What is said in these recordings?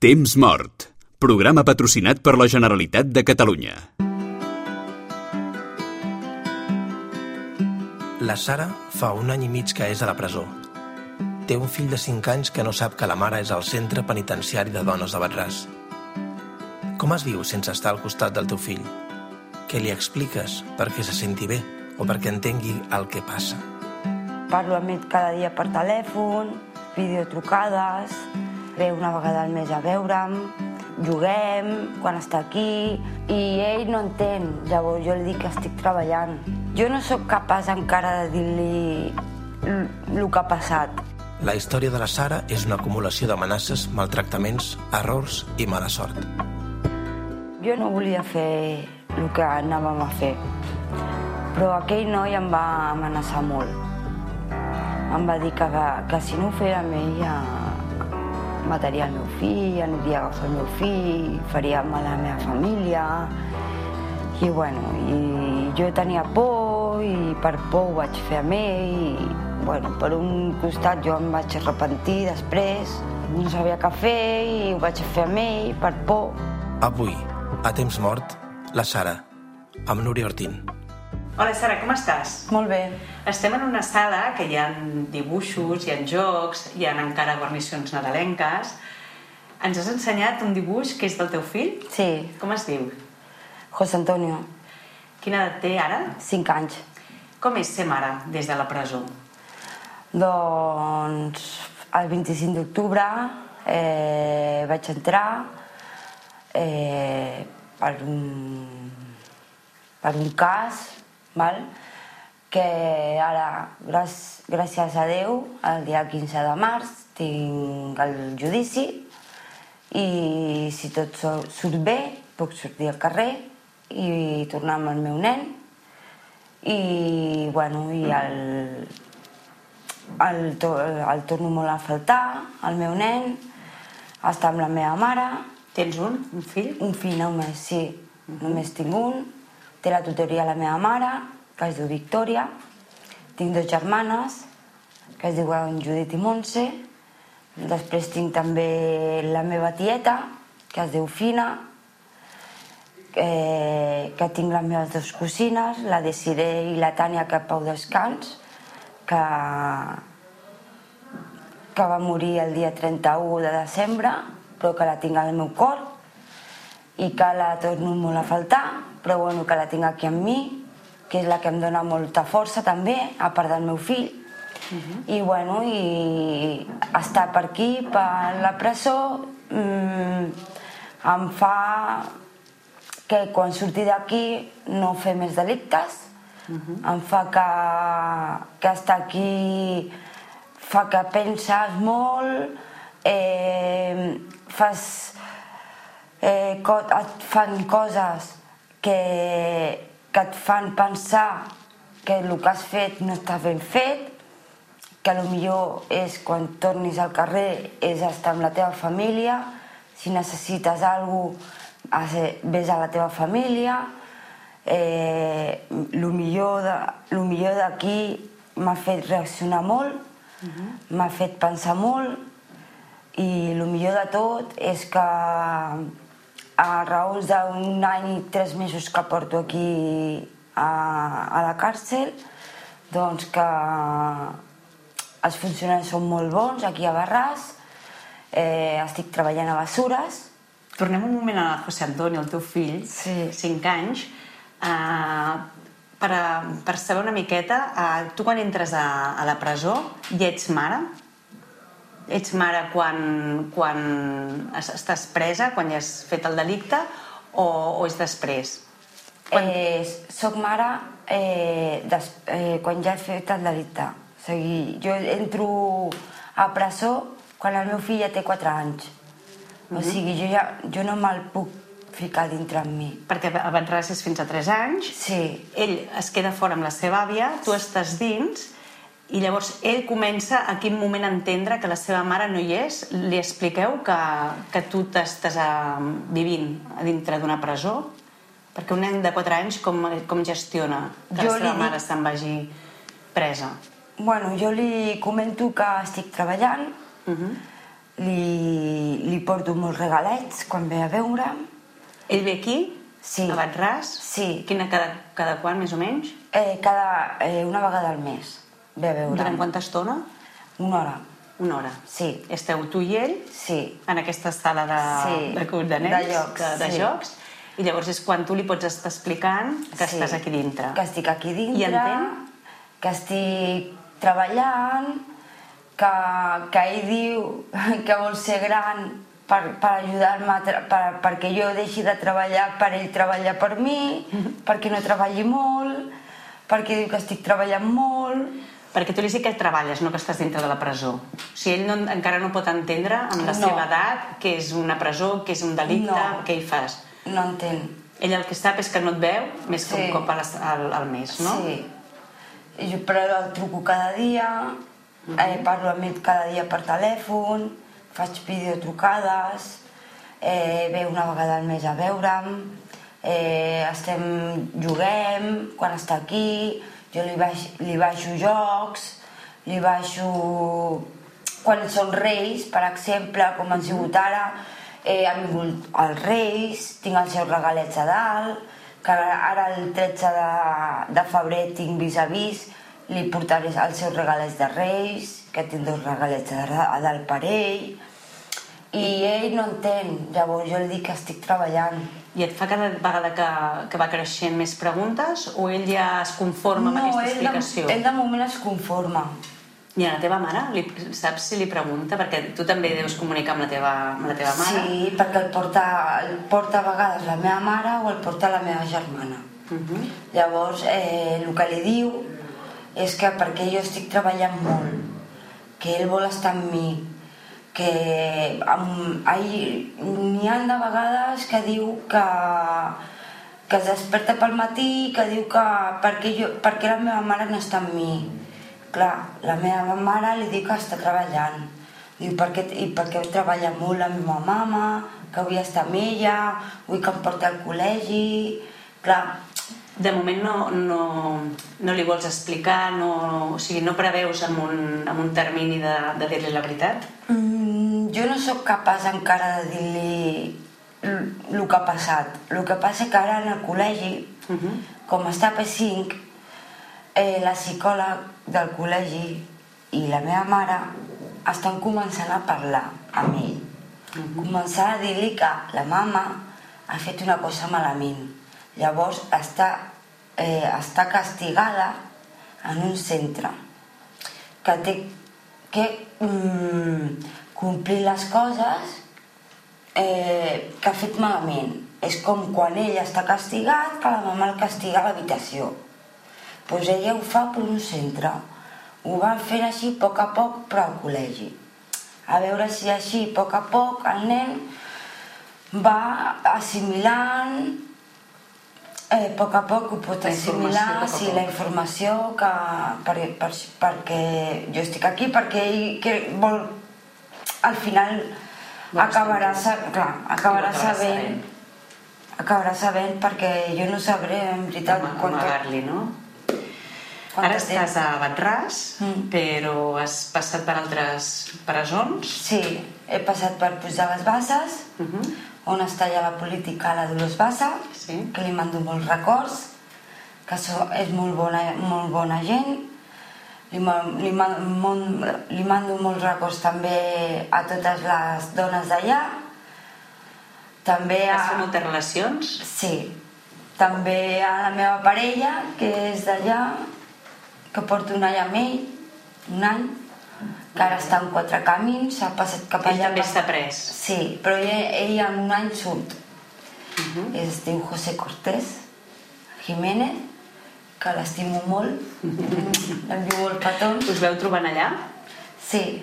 Temps mort. Programa patrocinat per la Generalitat de Catalunya. La Sara fa un any i mig que és a la presó. Té un fill de 5 anys que no sap que la mare és al centre penitenciari de dones de Batràs. Com es viu sense estar al costat del teu fill? Què li expliques perquè se senti bé o perquè entengui el que passa? Parlo amb ell cada dia per telèfon, videotrucades, ve una vegada al mes a veure'm, juguem quan està aquí i ell no entén, llavors jo li dic que estic treballant. Jo no sóc capaç encara de dir-li el que ha passat. La història de la Sara és una acumulació d'amenaces, maltractaments, errors i mala sort. Jo no volia fer el que anàvem a fer, però aquell noi em va amenaçar molt. Em va dir que, que si no ho feia amb ella mataria el meu fill, aniria a agafar el meu fill, faria mal a la meva família. I bueno, i jo tenia por i per por ho vaig fer amb ell i bueno, per un costat jo em vaig arrepentir després, no sabia què fer i ho vaig fer amb ell per por. Avui, a temps mort, la Sara, amb Núria Ortín. Hola Sara, com estàs? Molt bé. Estem en una sala que hi ha dibuixos, hi ha jocs, hi ha encara guarnicions nadalenques. Ens has ensenyat un dibuix que és del teu fill? Sí, Com es diu? José Antonio, Quina edat té ara? 5 anys. Com és ser mare des de la presó? Doncs el 25 d'octubre eh, vaig entrar eh, per, un, per un cas val? que ara, gràcies, a Déu, el dia 15 de març tinc el judici i si tot surt bé puc sortir al carrer i tornar amb el meu nen i, bueno, i el, el, to- el torno molt a faltar, el meu nen, està amb la meva mare, Tens un, un fill? un fill només, sí, només tinc un, té la tutoria la meva mare, que es diu Victòria, tinc dues germanes, que es diuen Judit i Montse, després tinc també la meva tieta, que es diu Fina, eh, que tinc les meves dues cosines, la Desiré i la Tània, que pau descans, que, que va morir el dia 31 de desembre, però que la tinc al meu cor i que la torno molt a faltar, però bueno, que la tinc aquí amb mi, que és la que em dona molta força també, a part del meu fill. I bueno, i estar per aquí, per la presó, mm, em fa que quan surti d'aquí no fer més delictes, em fa que, que estar aquí fa que penses molt, eh, fas, eh, co et fan coses que, que et fan pensar que el que has fet no està ben fet, que millor és quan tornis al carrer és estar amb la teva família, si necessites alguna cosa, vés a la teva família, eh, el millor de- lo millor d'aquí m'ha fet reaccionar molt, m'ha fet pensar molt i el millor de tot és que a raons d'un any i tres mesos que porto aquí a, a la càrcel, doncs que els funcionaris són molt bons aquí a Barràs, eh, estic treballant a Bessures, Tornem un moment a José Antonio, el teu fill, Sí. 5 anys. Uh, per, a, per saber una miqueta, uh, tu quan entres a, a la presó ja ets mare? Ets mare quan, quan es- estàs presa, quan ja has fet el delicte, o, o és després? Quan... Eh, soc mare eh, des, eh, quan ja he fet el delicte. O sigui, jo entro a presó quan el meu fill ja té 4 anys. O sigui, jo, ja, jo no me'l puc ficar dintre amb mi. Perquè abans és fins a 3 anys, Sí, ell es queda fora amb la seva àvia, tu estàs dins, i llavors ell comença a quin moment a entendre que la seva mare no hi és. Li expliqueu que, que tu t'estàs eh, vivint a dintre d'una presó? Perquè un nen de 4 anys com, com gestiona que Jo la seva dic- mare se'n vagi presa? Bueno, jo li comento que estic treballant, Uh -huh. li, li porto molts regalets quan ve a veure'm. Ell ve aquí? Sí. A Batràs? Sí. Quina, cada, cada quan, més o menys? Eh, cada, eh, una vegada al mes ve a veure'm. Durant quanta estona? Una hora, Una hora. sí, Esteu tu i ell sí. en aquesta sala de, Sí, de, de, nens, de jocs, de, de sí. jocs, i llavors és quan tu li pots estar explicant que sí. estàs aquí dintre. Que estic aquí dintre. I entén? Que estic treballant, que, que ell diu que vol ser gran per, per ajudar-me, per, perquè jo deixi de treballar, per ell treballar per mi, perquè no treballi molt, perquè diu que estic treballant molt... Perquè tu li sí que treballes, no que estàs dintre de la presó. O sigui, ell no, encara no pot entendre amb la No. seva edat què és una presó, què és un delicte, No. què hi fas. No entén. Ell el que sap és que no et veu més que Sí. un cop al, al, al mes, no? Sí. Jo però el truco cada dia, eh, parlo amb ell cada dia per telèfon, faig videotrucades, eh, ve una vegada al mes a veure'm, eh, estem, juguem quan està aquí, jo li, baix, li baixo jocs, li baixo quan són reis, per exemple, com han sigut ara, eh, han vingut els reis, tinc els seus regalets a dalt, que ara, ara el 13 de, de febrer tinc vis a vis, li portaré els seus regalets de reis, que tinc dos regalets a, a dalt per ell, i ell no entén, llavors jo li dic que estic treballant. I et fa cada vegada que, que va creixent més preguntes o ell ja es conforma amb aquesta ell explicació? de, ell de moment es conforma. I a la teva mare, li, saps si li pregunta? Perquè tu també deus comunicar amb la teva, amb la teva mare. Sí, perquè el porta, el porta a vegades la meva mare o el porta la meva germana. Uh -huh. Llavors, eh, el que li diu és que perquè jo estic treballant molt, que ell vol estar amb mi, que n'hi ha de vegades que diu que, que es desperta pel matí que diu que perquè, jo, perquè la meva mare no està amb mi. Clar, la meva mare li diu que està treballant. Diu, perquè, i perquè treballa molt la meva mama, que vull estar amb ella, vull que em porti al col·legi... Clar, De moment no, no, no li vols explicar, no, o sigui, no preveus amb un, amb un termini de, de dir-li la veritat? Mm, jo no sóc capaç encara de dir-li el que ha passat. El que passa que ara en el col·legi, Uh -huh. com està a P5, eh, la psicòleg del col·legi i la meva mare estan començant a parlar amb ell. Començar a dir-li que la mama ha fet una cosa malament. Llavors està, eh, està castigada en un centre que té que mm, complir les coses eh, que ha fet malament. És com quan ell està castigat, que la mama el castiga a l'habitació. Doncs pues ella ho fa per un centre. Ho van fent així a poc a poc, però al col·legi. A veure si així, a poc a poc, el nen va assimilant eh, a poc a poc ho pot assimilar, sí, la informació que, per, per, perquè jo estic aquí, perquè ell que vol, al final Vol acabarà, sa, clar, acabarà sabent, sabent. acabarà sabent perquè jo no sabré en veritat Am- quant, Amagar-li, no? quant Ara estàs a Batràs, Mm. però has passat per altres presons. Sí, he passat per Puig de les Basses, Uh -huh. on està ja la política la Dolors Bassa, Sí. que li mando molts records, que és molt bona, molt bona gent. Li, li, mon, li mando molts records també a totes les dones d'allà. També a... Has fet moltes relacions? Sí, també a la meva parella, que és d'allà, que porto un any amb ell, un any, que ara està en quatre camins, ha passat cap Ell allà. també està pres. Sí, però ell, ell en un any surt. Es diu José Cortés Jiménez, que l'estimo molt, l'envio molt petons. Us veu trobant allà? Sí,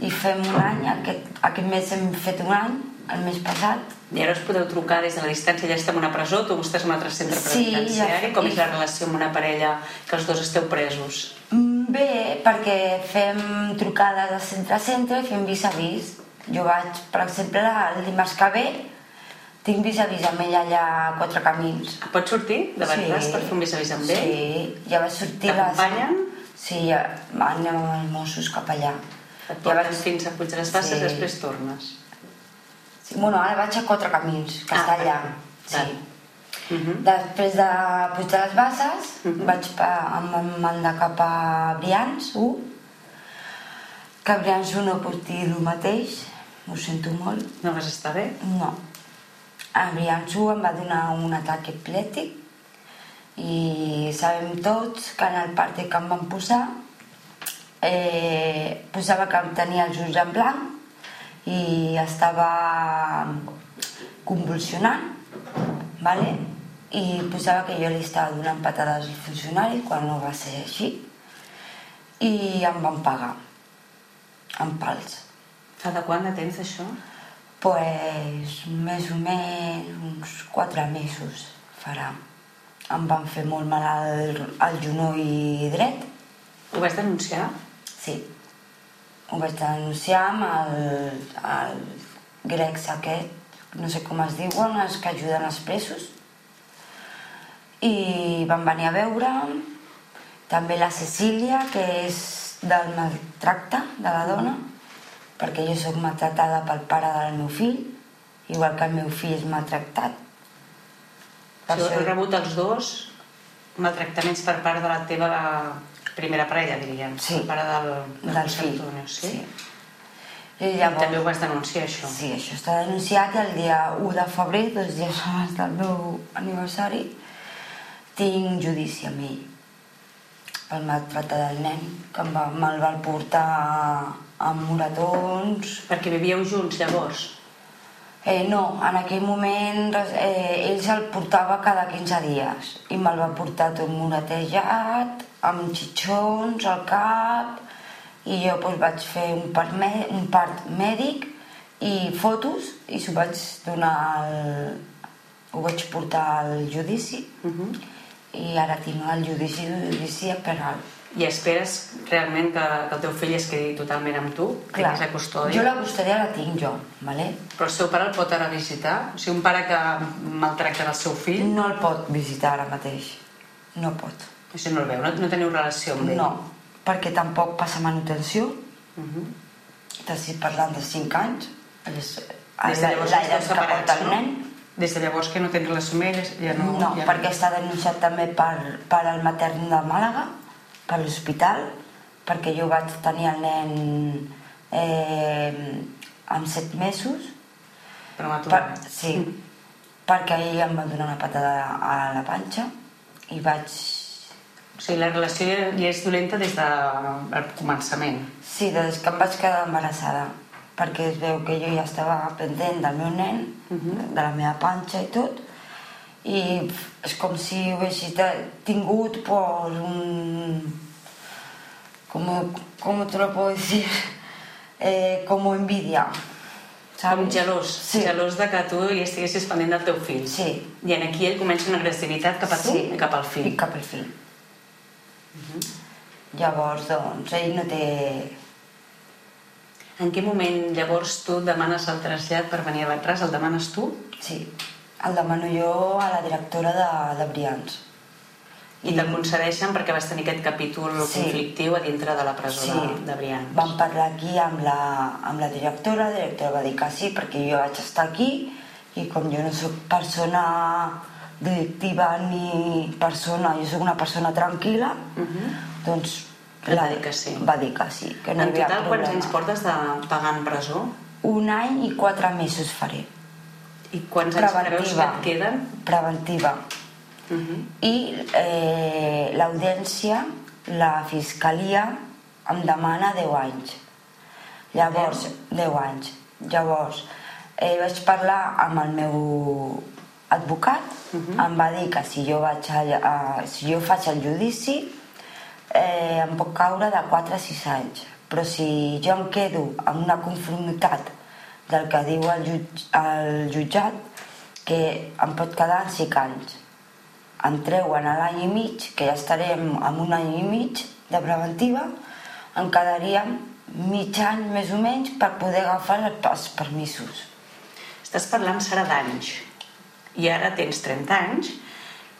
i fem un any, aquest, aquest mes hem fet un any, el mes passat. I ara us podeu trucar des de la distància, ja estem a una presó, tu estàs en un altre centre Sí, penitenciari. ja- Com és la relació amb una parella que els dos esteu presos? Mm, Bé, perquè fem trucades de centre a centre i fem vis a vis. Jo vaig, per exemple, el dimarts que ve, tinc vis a vis amb ella allà a Quatre Camins. Pots sortir de Batràs per fer un vis a vis amb ell? Sí, ja va sortir les... T'acompanyen? Sí, ja anem amb els Mossos cap allà. Et Ja porten vaig- fins a Puig de les Basses Sí. i després tornes. Sí, bueno, ara vaig a Quatre Camins, que Ah, està allà. Sí. Mhm. Després de Puig de les Basses, Mhm. vaig pa, em mandar cap a Brians 1, que a Brians 1 no puc dir el mateix, ho sento molt. No vas estar bé? No. A Brians 1 em va donar un atac epilèptic i sabem tots que en el partit que em van posar eh, posava que em tenia els ulls en blanc i estava convulsionant vale? i posava que jo li estava donant patades al funcionari quan no va ser així i em van pagar en pals Fa de quant de temps això? Pues més o menys uns quatre mesos farà em van fer molt mal al, al genoll dret Ho vas denunciar? Sí. Ho vaig denunciar amb el, el grecs aquest, no sé com es diuen, els que ajuden els presos. I van venir a veure també la Cecília, que és del maltracte de la dona, perquè jo sóc maltractada pel pare del meu fill, igual que el meu fill és maltractat. Per si això- heu rebut els dos maltractaments per part de la teva primera parella, diríem. Sí. Per part del, del José fill. Antonio, sí? sí. I I llavors, també ho vas denunciar, això. Sí, això està denunciat i el dia 1 de febrer, dos dies abans del meu aniversari, tinc judici amb ell pel maltracte del nen, que em va, me'l va portar amb moratons. Perquè vivíeu junts, llavors? Eh, no, en aquell moment eh, ell se'l portava cada 15 dies i me'l va portar tot moratejat, amb xitxons al cap, i jo doncs, vaig fer un part, un part mèdic i fotos i s'ho vaig donar al... ho vaig portar al judici Uh i ara tinc el judici, judici penal. I esperes realment que, que el teu fill es quedi totalment amb tu? Clar, Tinguis la custòdia? jo la custòdia la tinc jo, ¿vale? Però el seu pare el pot anar a visitar? O sigui, un pare que maltracta el seu fill, no el pot visitar ara mateix, no pot. o sigui, no el veu, no, no teniu relació amb ell? No, perquè tampoc passa manutenció, Uh -huh. t'estic parlant de 5 anys, és Des de llavors esteu que porta el no? Des de llavors que no tens relació amb ell, ja no... No, ja perquè està denunciat també per, per el matern de Màlaga, per l'hospital, perquè jo vaig tenir el nen eh, amb 7 mesos, Per matar. per, sí, perquè ell em va donar una patada a la panxa i vaig O sigui, la relació ja, ja és dolenta des del començament. Sí, des que em vaig quedar embarassada, perquè es veu que jo ja estava pendent del meu nen, Mhm. de la meva panxa i tot, i és com si haguessi te- tingut pues, un... ¿Cómo, ¿Cómo te lo puedo decir? Eh, como envidia. ¿sabes? Com gelós, Sí. gelós de que tu hi estiguessis pendent del teu fill. Sí. I en aquí ell comença una agressivitat cap a tu sí. i cap al fill. I cap al fill. Llavors, doncs, ell no té... En quin moment llavors tu demanes el trasllat per venir a Batràs? El demanes tu? Sí, el demano jo a la directora de, de Brians. I te'l concedeixen perquè vas tenir aquest capítol Sí. conflictiu a dintre de la presó Sí, de, de Brians. vam parlar aquí amb la, amb la directora, la directora va dir que sí, perquè jo vaig estar aquí i com jo no sóc persona directiva ni persona, jo sóc una persona tranquil·la, Mhm. doncs Et va dir que sí. Va dir que sí, que no en hi havia total, quants problema. anys portes de pagar en presó? Un any i quatre mesos faré. I quants anys creus que et queden? Preventiva. Uh -huh. I eh, l'audiència, la fiscalia, em demana 10 anys. Llavors, 10 anys. Llavors, eh, vaig parlar amb el meu advocat, em va dir que si jo, vaig a, a, si jo faig el judici eh, em pot caure de 4 a 6 anys. Però si jo em quedo amb una conformitat del que diu el, jutj, el jutjat, que em pot quedar en 5 anys em treuen a l'any i mig, que ja estarem amb un any i mig de preventiva, em quedaríem mig any més o menys per poder agafar el- els permisos. Estàs parlant, serà d'anys. I ara tens 30 anys.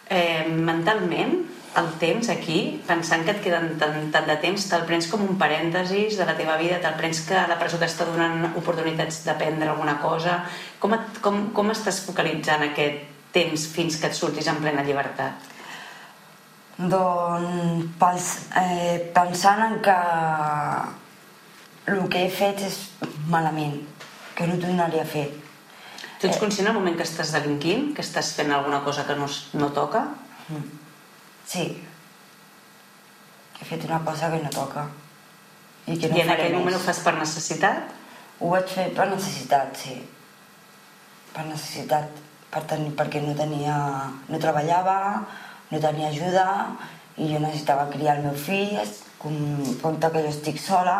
Eh, mentalment, el temps aquí, pensant que et queden tant, tant de temps, te'l prens com un parèntesis de la teva vida, te'l prens que la presó t'està donant oportunitats d'aprendre alguna cosa. Com, et, com, com estàs focalitzant aquest temps fins que et surtis en plena llibertat? Doncs pens, eh, pensant en que el que he fet és malament, que no tornaria a fer. Tu ets conscient al moment que estàs delinquint, que estàs fent alguna cosa que no, no toca? Sí. He fet una cosa que no toca. I que no I en aquell moment ho fas per necessitat? Ho vaig fer per necessitat, sí. Per necessitat, per tenir, perquè no tenia... no treballava, no tenia ajuda i jo necessitava criar el meu fill, com, compte que jo estic sola,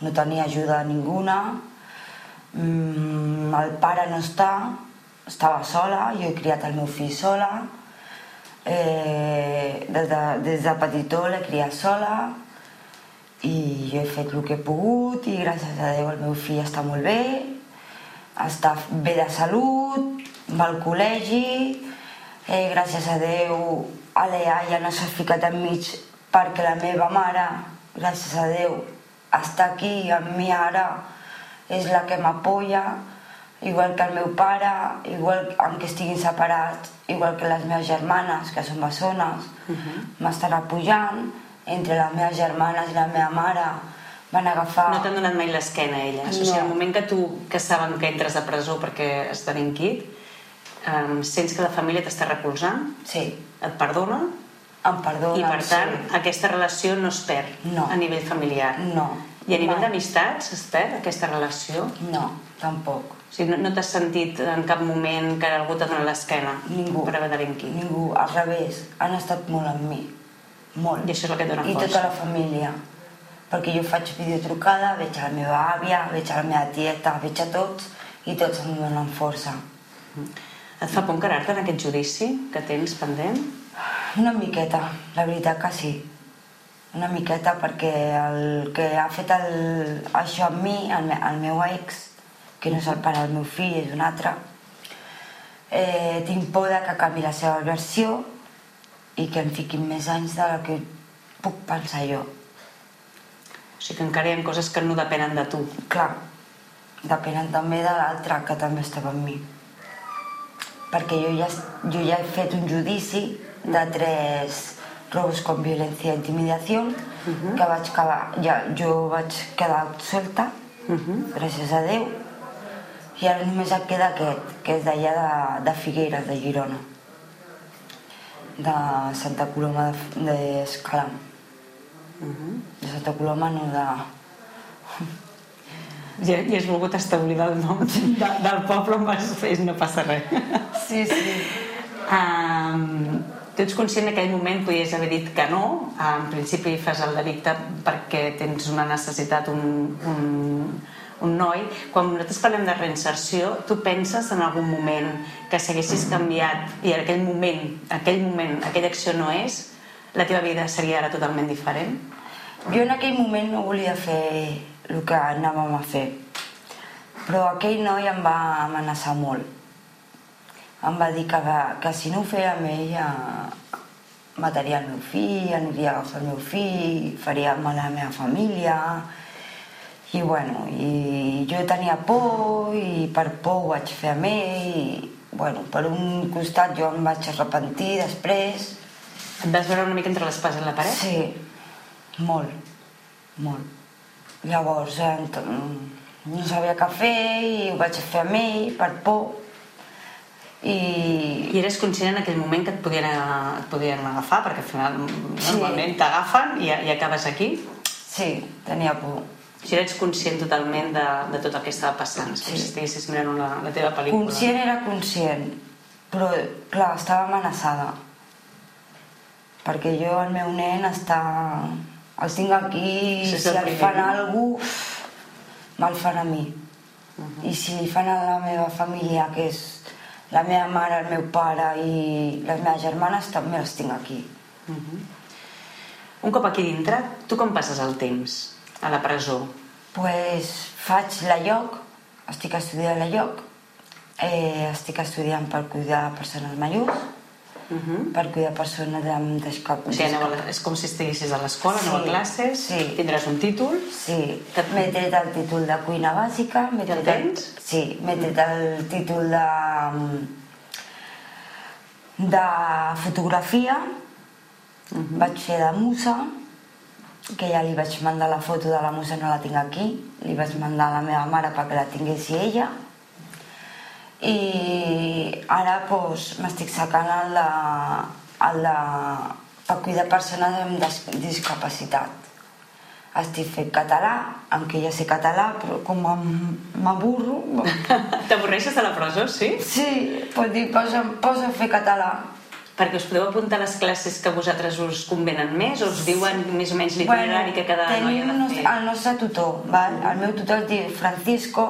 no tenia ajuda ninguna, mm, el pare no està, estava sola, jo he criat el meu fill sola, eh, des, de, des de petitó l'he criat sola, i jo he fet el que he pogut i gràcies a Déu el meu fill està molt bé, està bé de salut, va al col·legi, eh, gràcies a Déu a l'EAIA no s'ha ficat enmig perquè la meva mare, gràcies a Déu, està aquí amb mi ara, és la que m'apoya, igual que el meu pare, igual que estiguin separats, igual que les meves germanes, que són bessones, m'estan apujant, entre les meves germanes i la meva mare van agafar... No t'han donat mai l'esquena, elles. O sigui, No. al moment que tu, que saben que entres a presó perquè has delinquit, um, sents que la família t'està recolzant, Sí, et perdona, em perdonen. i per tant sí. aquesta relació no es perd No. a nivell familiar. No. I a nivell d'amistats es perd aquesta relació? No, tampoc. O sigui, no, no t'has sentit en cap moment que algú t'ha donat l'esquena Ningú. per haver delinquit? Ningú, al revés, han estat molt amb mi. Molt. I això és el que et dona I força. tota la família. Perquè jo faig videotrucada, veig a la meva àvia, veig a la meva tieta, veig a tots i tots em donen força. Et fa por encarar-te en aquest judici que tens pendent? Una miqueta, la veritat que sí. Una miqueta perquè el que ha fet el, això amb mi, el, me- el meu ex, que no és el pare del meu fill, és un altre, eh, tinc por de que canvi la seva versió i que em fiquin més anys de la que puc pensar jo. O sigui que encara hi ha coses que no depenen de tu. Clar, depenen també de l'altre que també estava amb mi. Perquè jo ja, jo ja he fet un judici de tres robos con violència i intimidació que vaig acabar, ja, jo vaig quedar suelta, gràcies a Déu, i ara només et queda aquest, que és d'allà de, de Figueres, de Girona, de Santa Coloma de- d'Escalam. De Santa Coloma, no de... Ja, ja has volgut establir el nom de, del poble on vas fer, no passa res. Sí, sí. Um, tu ets conscient en aquell moment podies haver dit que no, en principi fas el delicte perquè tens una necessitat, un, un, un noi. Quan nosaltres parlem de reinserció, tu penses en algun moment que si haguessis canviat i en aquell moment, aquell moment, aquella acció no és, la teva vida seria ara totalment diferent? Jo en aquell moment no volia fer el que anàvem a fer, però aquell noi em va amenaçar molt. Em va dir que, que si no ho feia amb ell eh, mataria el meu fill, aniria a agafar el meu fill, faria mal a la meva família... I bueno, i jo tenia por i per por ho vaig fer amb ell i bueno, per un costat jo em vaig arrepentir després Et vas veure una mica entre l'espasa i la paret? Sí, molt, molt. Llavors eh, no sabia què fer i ho vaig fer amb ell per por. I I eres conscient en aquell moment que et podien, et podien agafar, perquè al final Sí. normalment t'agafen i, i acabes aquí. sí, tenia por. Si eres conscient totalment de, de tot el que estava passant, és com Sí. si estiguessis mirant una, la teva pel·lícula. Conscient era conscient, però clar, estava amenaçada. Perquè jo, el meu nen, està... El tinc aquí i Sí, si el fan no? alguna cosa, me'l fan a mi. I si li fan a la meva família, que és la meva mare, el meu pare i les meves germanes, també les tinc aquí. Un cop aquí dintre, tu com passes el temps a la presó? pues faig la lloc, estic estudiant la lloc, eh, estic estudiant per cuidar persones majors per cuidar persones amb discap- O sigui, aneu a la, és com si estiguessis a l'escola, aneu a Sí, classes, sí. tindràs un títol, Sí, Que- m'he tret el títol de cuina bàsica, Ja el tens? Sí, m'he tret el títol de, de fotografia, vaig fer de musa, que ja li vaig mandar la foto de la musa, no la tinc aquí, li vaig mandar a la meva mare perquè la tinguessi ella, i ara doncs, m'estic sacant el de, el de, per cuidar persones amb dis- discapacitat. Estic fent català, aunque ja sé català, però com m'avorro... T'avorreixes de la presó, sí? Sí, pot dir, posa, posa a fer català. Perquè us podeu apuntar a les classes que vosaltres us convenen més o us diuen més o menys l'itinerari que cada tenim noia ha de fer? el nostre tutor, val? el meu tutor es diu Francisco,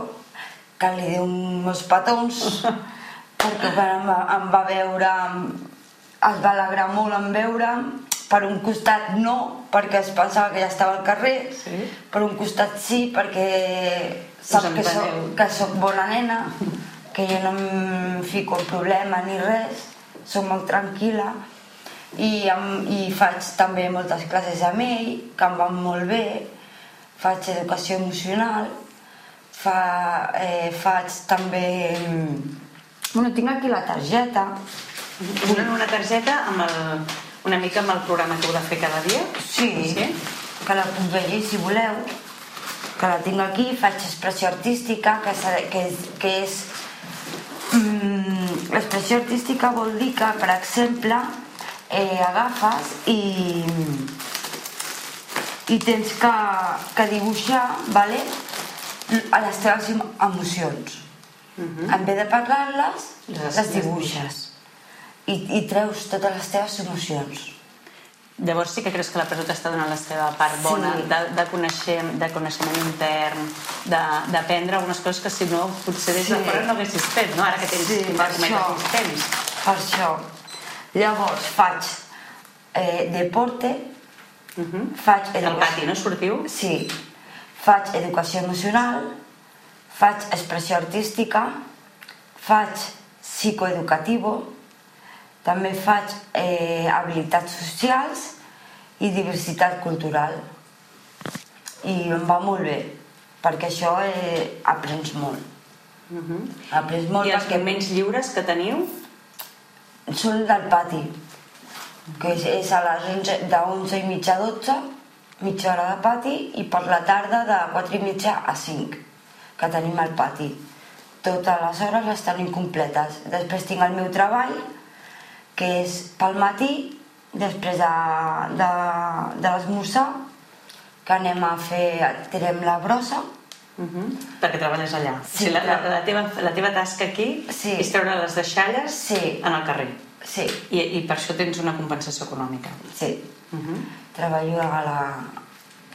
que li diu uns petons, perquè em va, em va veure, es va alegrar molt en veure'm, per un costat no, perquè es pensava que ja estava al carrer, Sí. per un costat sí, perquè sap que soc, que soc bona nena, que jo no em fico en problema ni res, soc molt tranquil·la i, em, i faig també moltes classes amb ell, que em van molt bé, faig educació emocional, fa, eh, faig també... Bueno, tinc aquí la targeta. Donen una targeta amb el, una mica amb el programa que heu de fer cada dia? Sí, Sí? que la puc llegir si voleu. Que la tinc aquí, faig expressió artística, que, és- que és... Que és mm, expressió artística vol dir que, per exemple, eh, agafes i, i tens que, que dibuixar vale, a les teves em- emocions. En vez de parlar-les, Les- les, les dibuixes. I, I treus totes les teves emocions. Llavors sí que creus que la presó t'està donant la seva part bona Sí. de, de, conèixer, de coneixement intern, d'aprendre algunes coses que si no potser des de Sí. fora no haguessis fet, no? Ara que tens Sí, per això. temps. Per això. Llavors faig eh, deporte, faig Al pati, no? Sortiu? Sí. Faig educació emocional, faig expressió artística, faig psicoeducativo, també faig eh, habilitats socials i diversitat cultural. I em va molt bé, perquè això eh, aprens molt. Aprens molt I els perquè moments lliures que teniu? són del pati, que és, és a les 11, de 11 i mitja a 12, mitja hora de pati, i per la tarda de 4 i mitja a 5, que tenim al pati. Totes les hores les tenim completes. Després tinc el meu treball, que és pel matí, després de, de, de l'esmorzar, que anem a fer, tirem la brossa, Uh -huh. Perquè treballes allà. Sí, o sigui, la, la, la, teva, la teva tasca aquí Sí. és treure les deixalles Sí. en el carrer. sí, I, I per això tens una compensació econòmica. sí. Uh -huh. treballo a la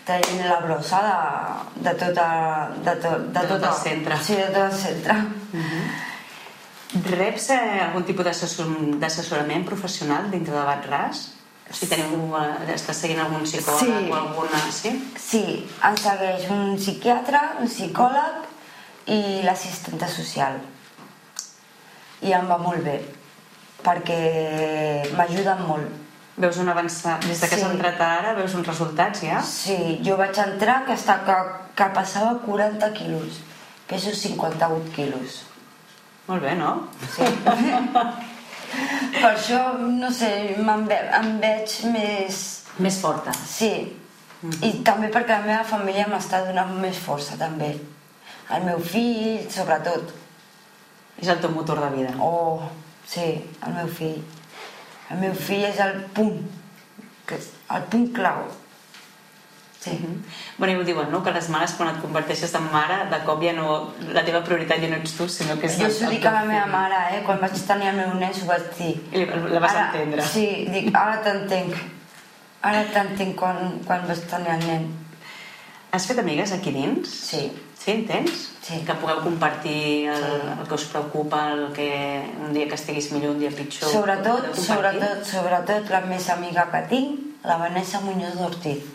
traient la brossa de, de tota de, to, de, De tot tota- el centre. sí, de tot el centre Reps eh, algun tipus d'assessor- d'assessorament professional dintre de Batràs? Si teniu, eh, estàs seguint algun psicòleg Sí. o alguna... Sí? sí, em segueix un psiquiatre un psicòleg i l'assistenta social i em va molt bé perquè m'ajuden molt Veus un avançat... Des de que Sí. has entrat ara, veus uns resultats ja? sí, jo vaig entrar que, està, que, que passava 40 quilos peso 58 quilos Molt bé, no? Sí. per això, no sé, em, ve, em veig més... Més forta. Sí. I també perquè la meva família m'està donant més força, també. El meu fill, sobretot. És el teu motor de vida. Oh, sí, el meu fill. El meu fill és el punt, que és el punt clau. Sí. Bueno, i ho diuen, no? Que les mares, quan et converteixes en mare, de cop ja no... La teva prioritat ja no ets tu, sinó que és... Jo s'ho dic a la meva mare, eh? Quan vaig tenir el meu nen, s'ho vaig dir. I la vas Ara- entendre. Sí, dic, ara t'entenc. Ara t'entenc quan, quan vaig tenir el nen. Has fet amigues aquí dins? Sí. Sí, en tens? Sí. Que pugueu compartir el, el que us preocupa, el que un dia que estiguis millor, un dia pitjor. Sobretot, sobretot, sobretot la més amiga que tinc, la Vanessa Muñoz d'Ortiz,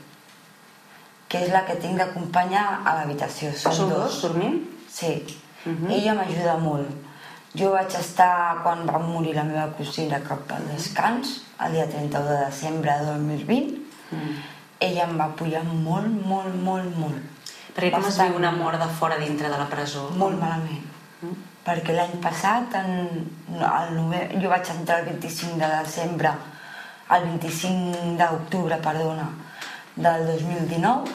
que és la que tinc d'acompanyar a l'habitació. Som Sou dos. dos dormint? Sí. Mhm. Ella m'ajuda molt. Jo vaig estar, quan va morir la meva cosina, cap al descans, el dia 31 de desembre de 2020. Mm. Ella em va apoyar molt, molt, molt, molt. Perquè com es viu una mort de fora dintre de la presó? Molt malament. Mm. Perquè l'any passat, en, el nove... jo vaig entrar el 25 de desembre, el 25 d'octubre, perdona, del 2019,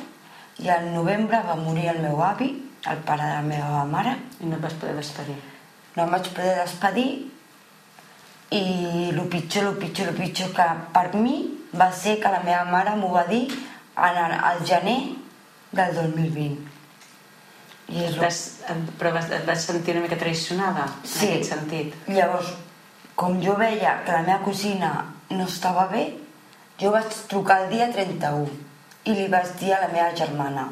i al novembre va morir el meu avi, el pare de la meva mare. I no et vas poder despedir. No em vaig poder despedir i el pitjor, el pitjor, el pitjor que per mi va ser que la meva mare m'ho va dir en el, al gener del 2020. I és Vas, però vas, et vas sentir una mica traicionada Sí. en aquest sentit. Llavors, com jo veia que la meva cosina no estava bé, jo vaig trucar el dia 31 i li vaig dir a la meva germana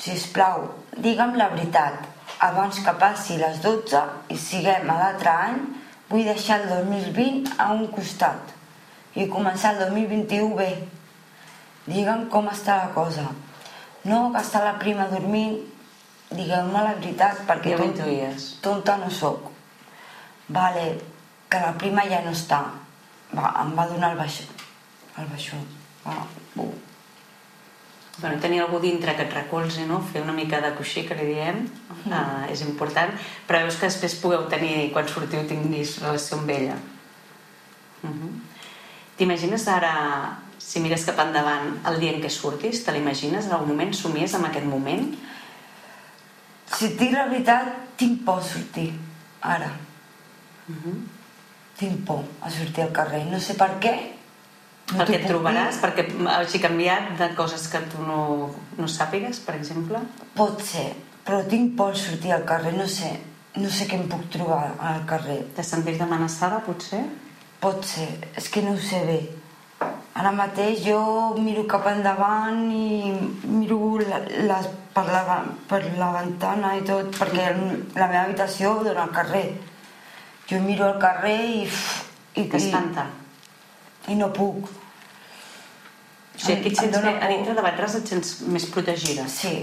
si plau, digue'm la veritat, abans que passi les 12 i siguem a l'altre any, vull deixar el 2020 a un costat i començar el 2021 bé. Digue'm com està la cosa. No, que està la prima dormint, digueu-me la veritat, perquè Ja ho ton- intuïes. tonta no sóc. Vale, que la prima ja no està. Va, em va donar el baixó. El baixó. Va, bu. Bueno, tenir algú dintre que et recolzi, no? fer una mica de coixí, que li diem, Mm. uh, és important, però veus que després pugueu tenir, quan sortiu, tinguis relació amb ella. Uh -huh. T'imagines ara, si mires cap endavant, el dia en què surtis, te l'imagines en algun moment, somies amb aquest moment? Si et dic la veritat, tinc por a sortir. Ara. Tinc por a sortir al carrer. No sé per què. No perquè t'ho et trobaràs, dir. perquè hagi canviat de coses que tu no, no sàpigues, per exemple? Pot ser, però tinc por a sortir al carrer. No sé, no sé què em puc trobar al carrer. Te sentis amenaçada, potser? Pot ser, és que no ho sé bé. Ara mateix jo miro cap endavant i miro la, les, per, la, per la ventana i tot, perquè la meva habitació dona al carrer. Jo miro al carrer i... uf, i, i, T'espanta? i no puc. O sigui, aquí et sents a dintre de Batràs et sents més protegida. Sí.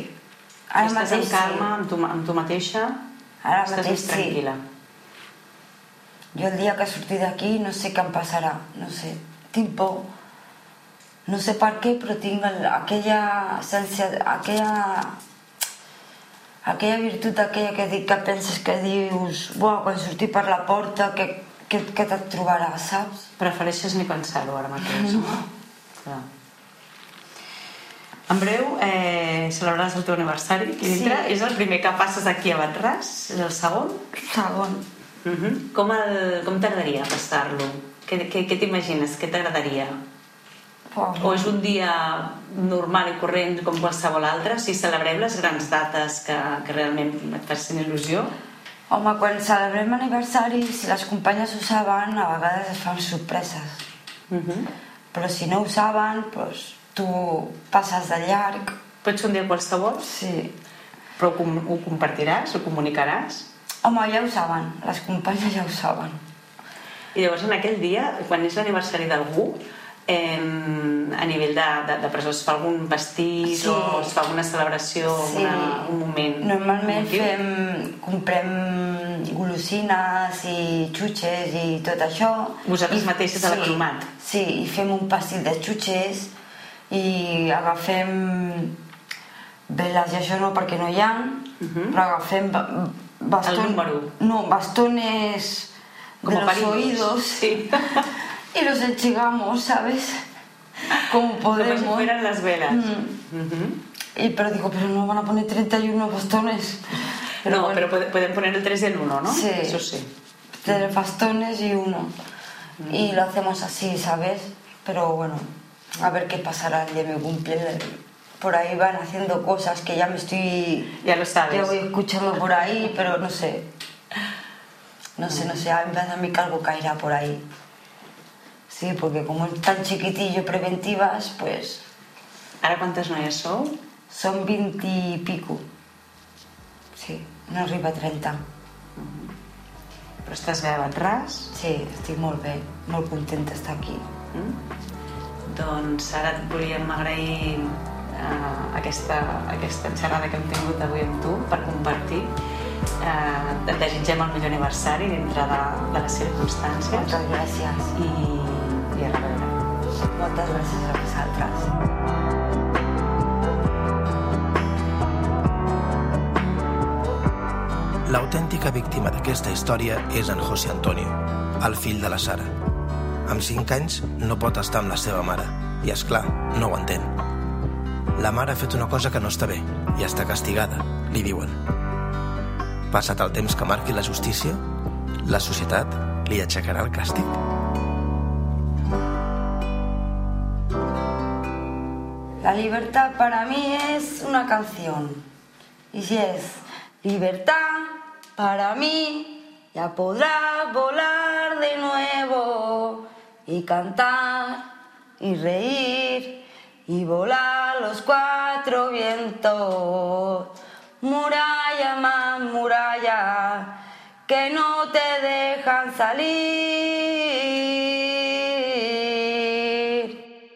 Ara Estàs mateix en calma, sí. amb, tu, amb tu mateixa, Ara estàs mateix més sí. tranquil·la. Jo el dia que surti d'aquí no sé què em passarà, no sé, tinc por. No sé per què, però tinc el, aquella sensia, aquella, aquella virtut aquella que, dic, que penses que dius Buah, quan surti per la porta, que, que, que te't trobaràs, saps? Prefereixes ni pensar-ho ara mateix. No. Clar. En breu, eh, celebraràs el teu aniversari aquí dintre. Sí. És el primer que passes aquí a Batràs? És el segon? Segon. Uh -huh. Com, el, com t'agradaria passar-lo? Què, què, què t'imagines? Què t'agradaria? Buah, O és un dia normal i corrent com qualsevol altre? Si celebreu les grans dates que, que realment et facin il·lusió? Home, quan celebrem aniversari, si les companyes ho saben, a vegades es fan sorpreses. Uh -huh. Però si no ho saben, doncs, tu passes de llarg. Pot ser un dia qualsevol, Sí. però com- ho compartiràs, ho comunicaràs? Home, ja ho saben, les companyes ja ho saben. I llavors en aquell dia, quan és l'aniversari d'algú, eh, a nivell de, de, de presó es fa algun pastís Sí. o es fa alguna celebració, una, un moment Normalment emotiu? fem, comprem golosines i xutxes i tot això. Vosaltres I- mateixes a la sí, Cromat? Sí, i fem un pastil de xutxes i agafem veles i això no perquè no hi ha, Mhm. però agafem ba- baston... El número. No, bastones Como de los palillos. oídos Sí. y los enchigamos, ¿sabes? Como Como si podemos. fueran las velas. Mm. Ujú. Y, pero digo, pero no van a poner 31 bastones. no, bueno, pero puede- pueden poner el 3 y el 1, ¿no? Sí. Eso sí. Tres bastones y uno. Mm. Y lo hacemos así, ¿sabes? Pero bueno, a ver qué pasará el día de mi cumple. Por ahí van haciendo cosas que ya me estoy... Ya lo sabes. Ya voy escuchando por ahí, pero no sé. No sé, no sé, a mí que algo caerá por ahí. Sí, porque como es tan chiquitillo preventivas, pues Ara quantes noies sou? son 20 y pico. Sí, no arriba a 30. Però estàs bé a Batràs? Sí, estic molt bé, molt contenta d'estar aquí. Mm? Doncs ara et volíem agrair uh, aquesta, aquesta xerrada que hem tingut avui amb tu per compartir Eh, et desitgem el millor aniversari dintre de, de les circumstàncies Moltes gràcies. i, i a reveure. Moltes gràcies a vosaltres. L'autèntica víctima d'aquesta història és en José Antonio, el fill de la Sara. Amb 5 anys no pot estar amb la seva mare i, és clar, no ho entén. La mare ha fet una cosa que no està bé i està castigada, li diuen. Passat el temps que marqui la justícia, la societat li aixecarà el càstig. La libertad para mí es una canción. Y si es libertad para mí, ya podrás volar de nuevo y cantar y reír y volar los cuatro vientos. Muralla más muralla, que no te dejan salir.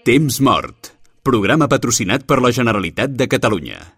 Temps mort. Programa patrocinat per la Generalitat de Catalunya.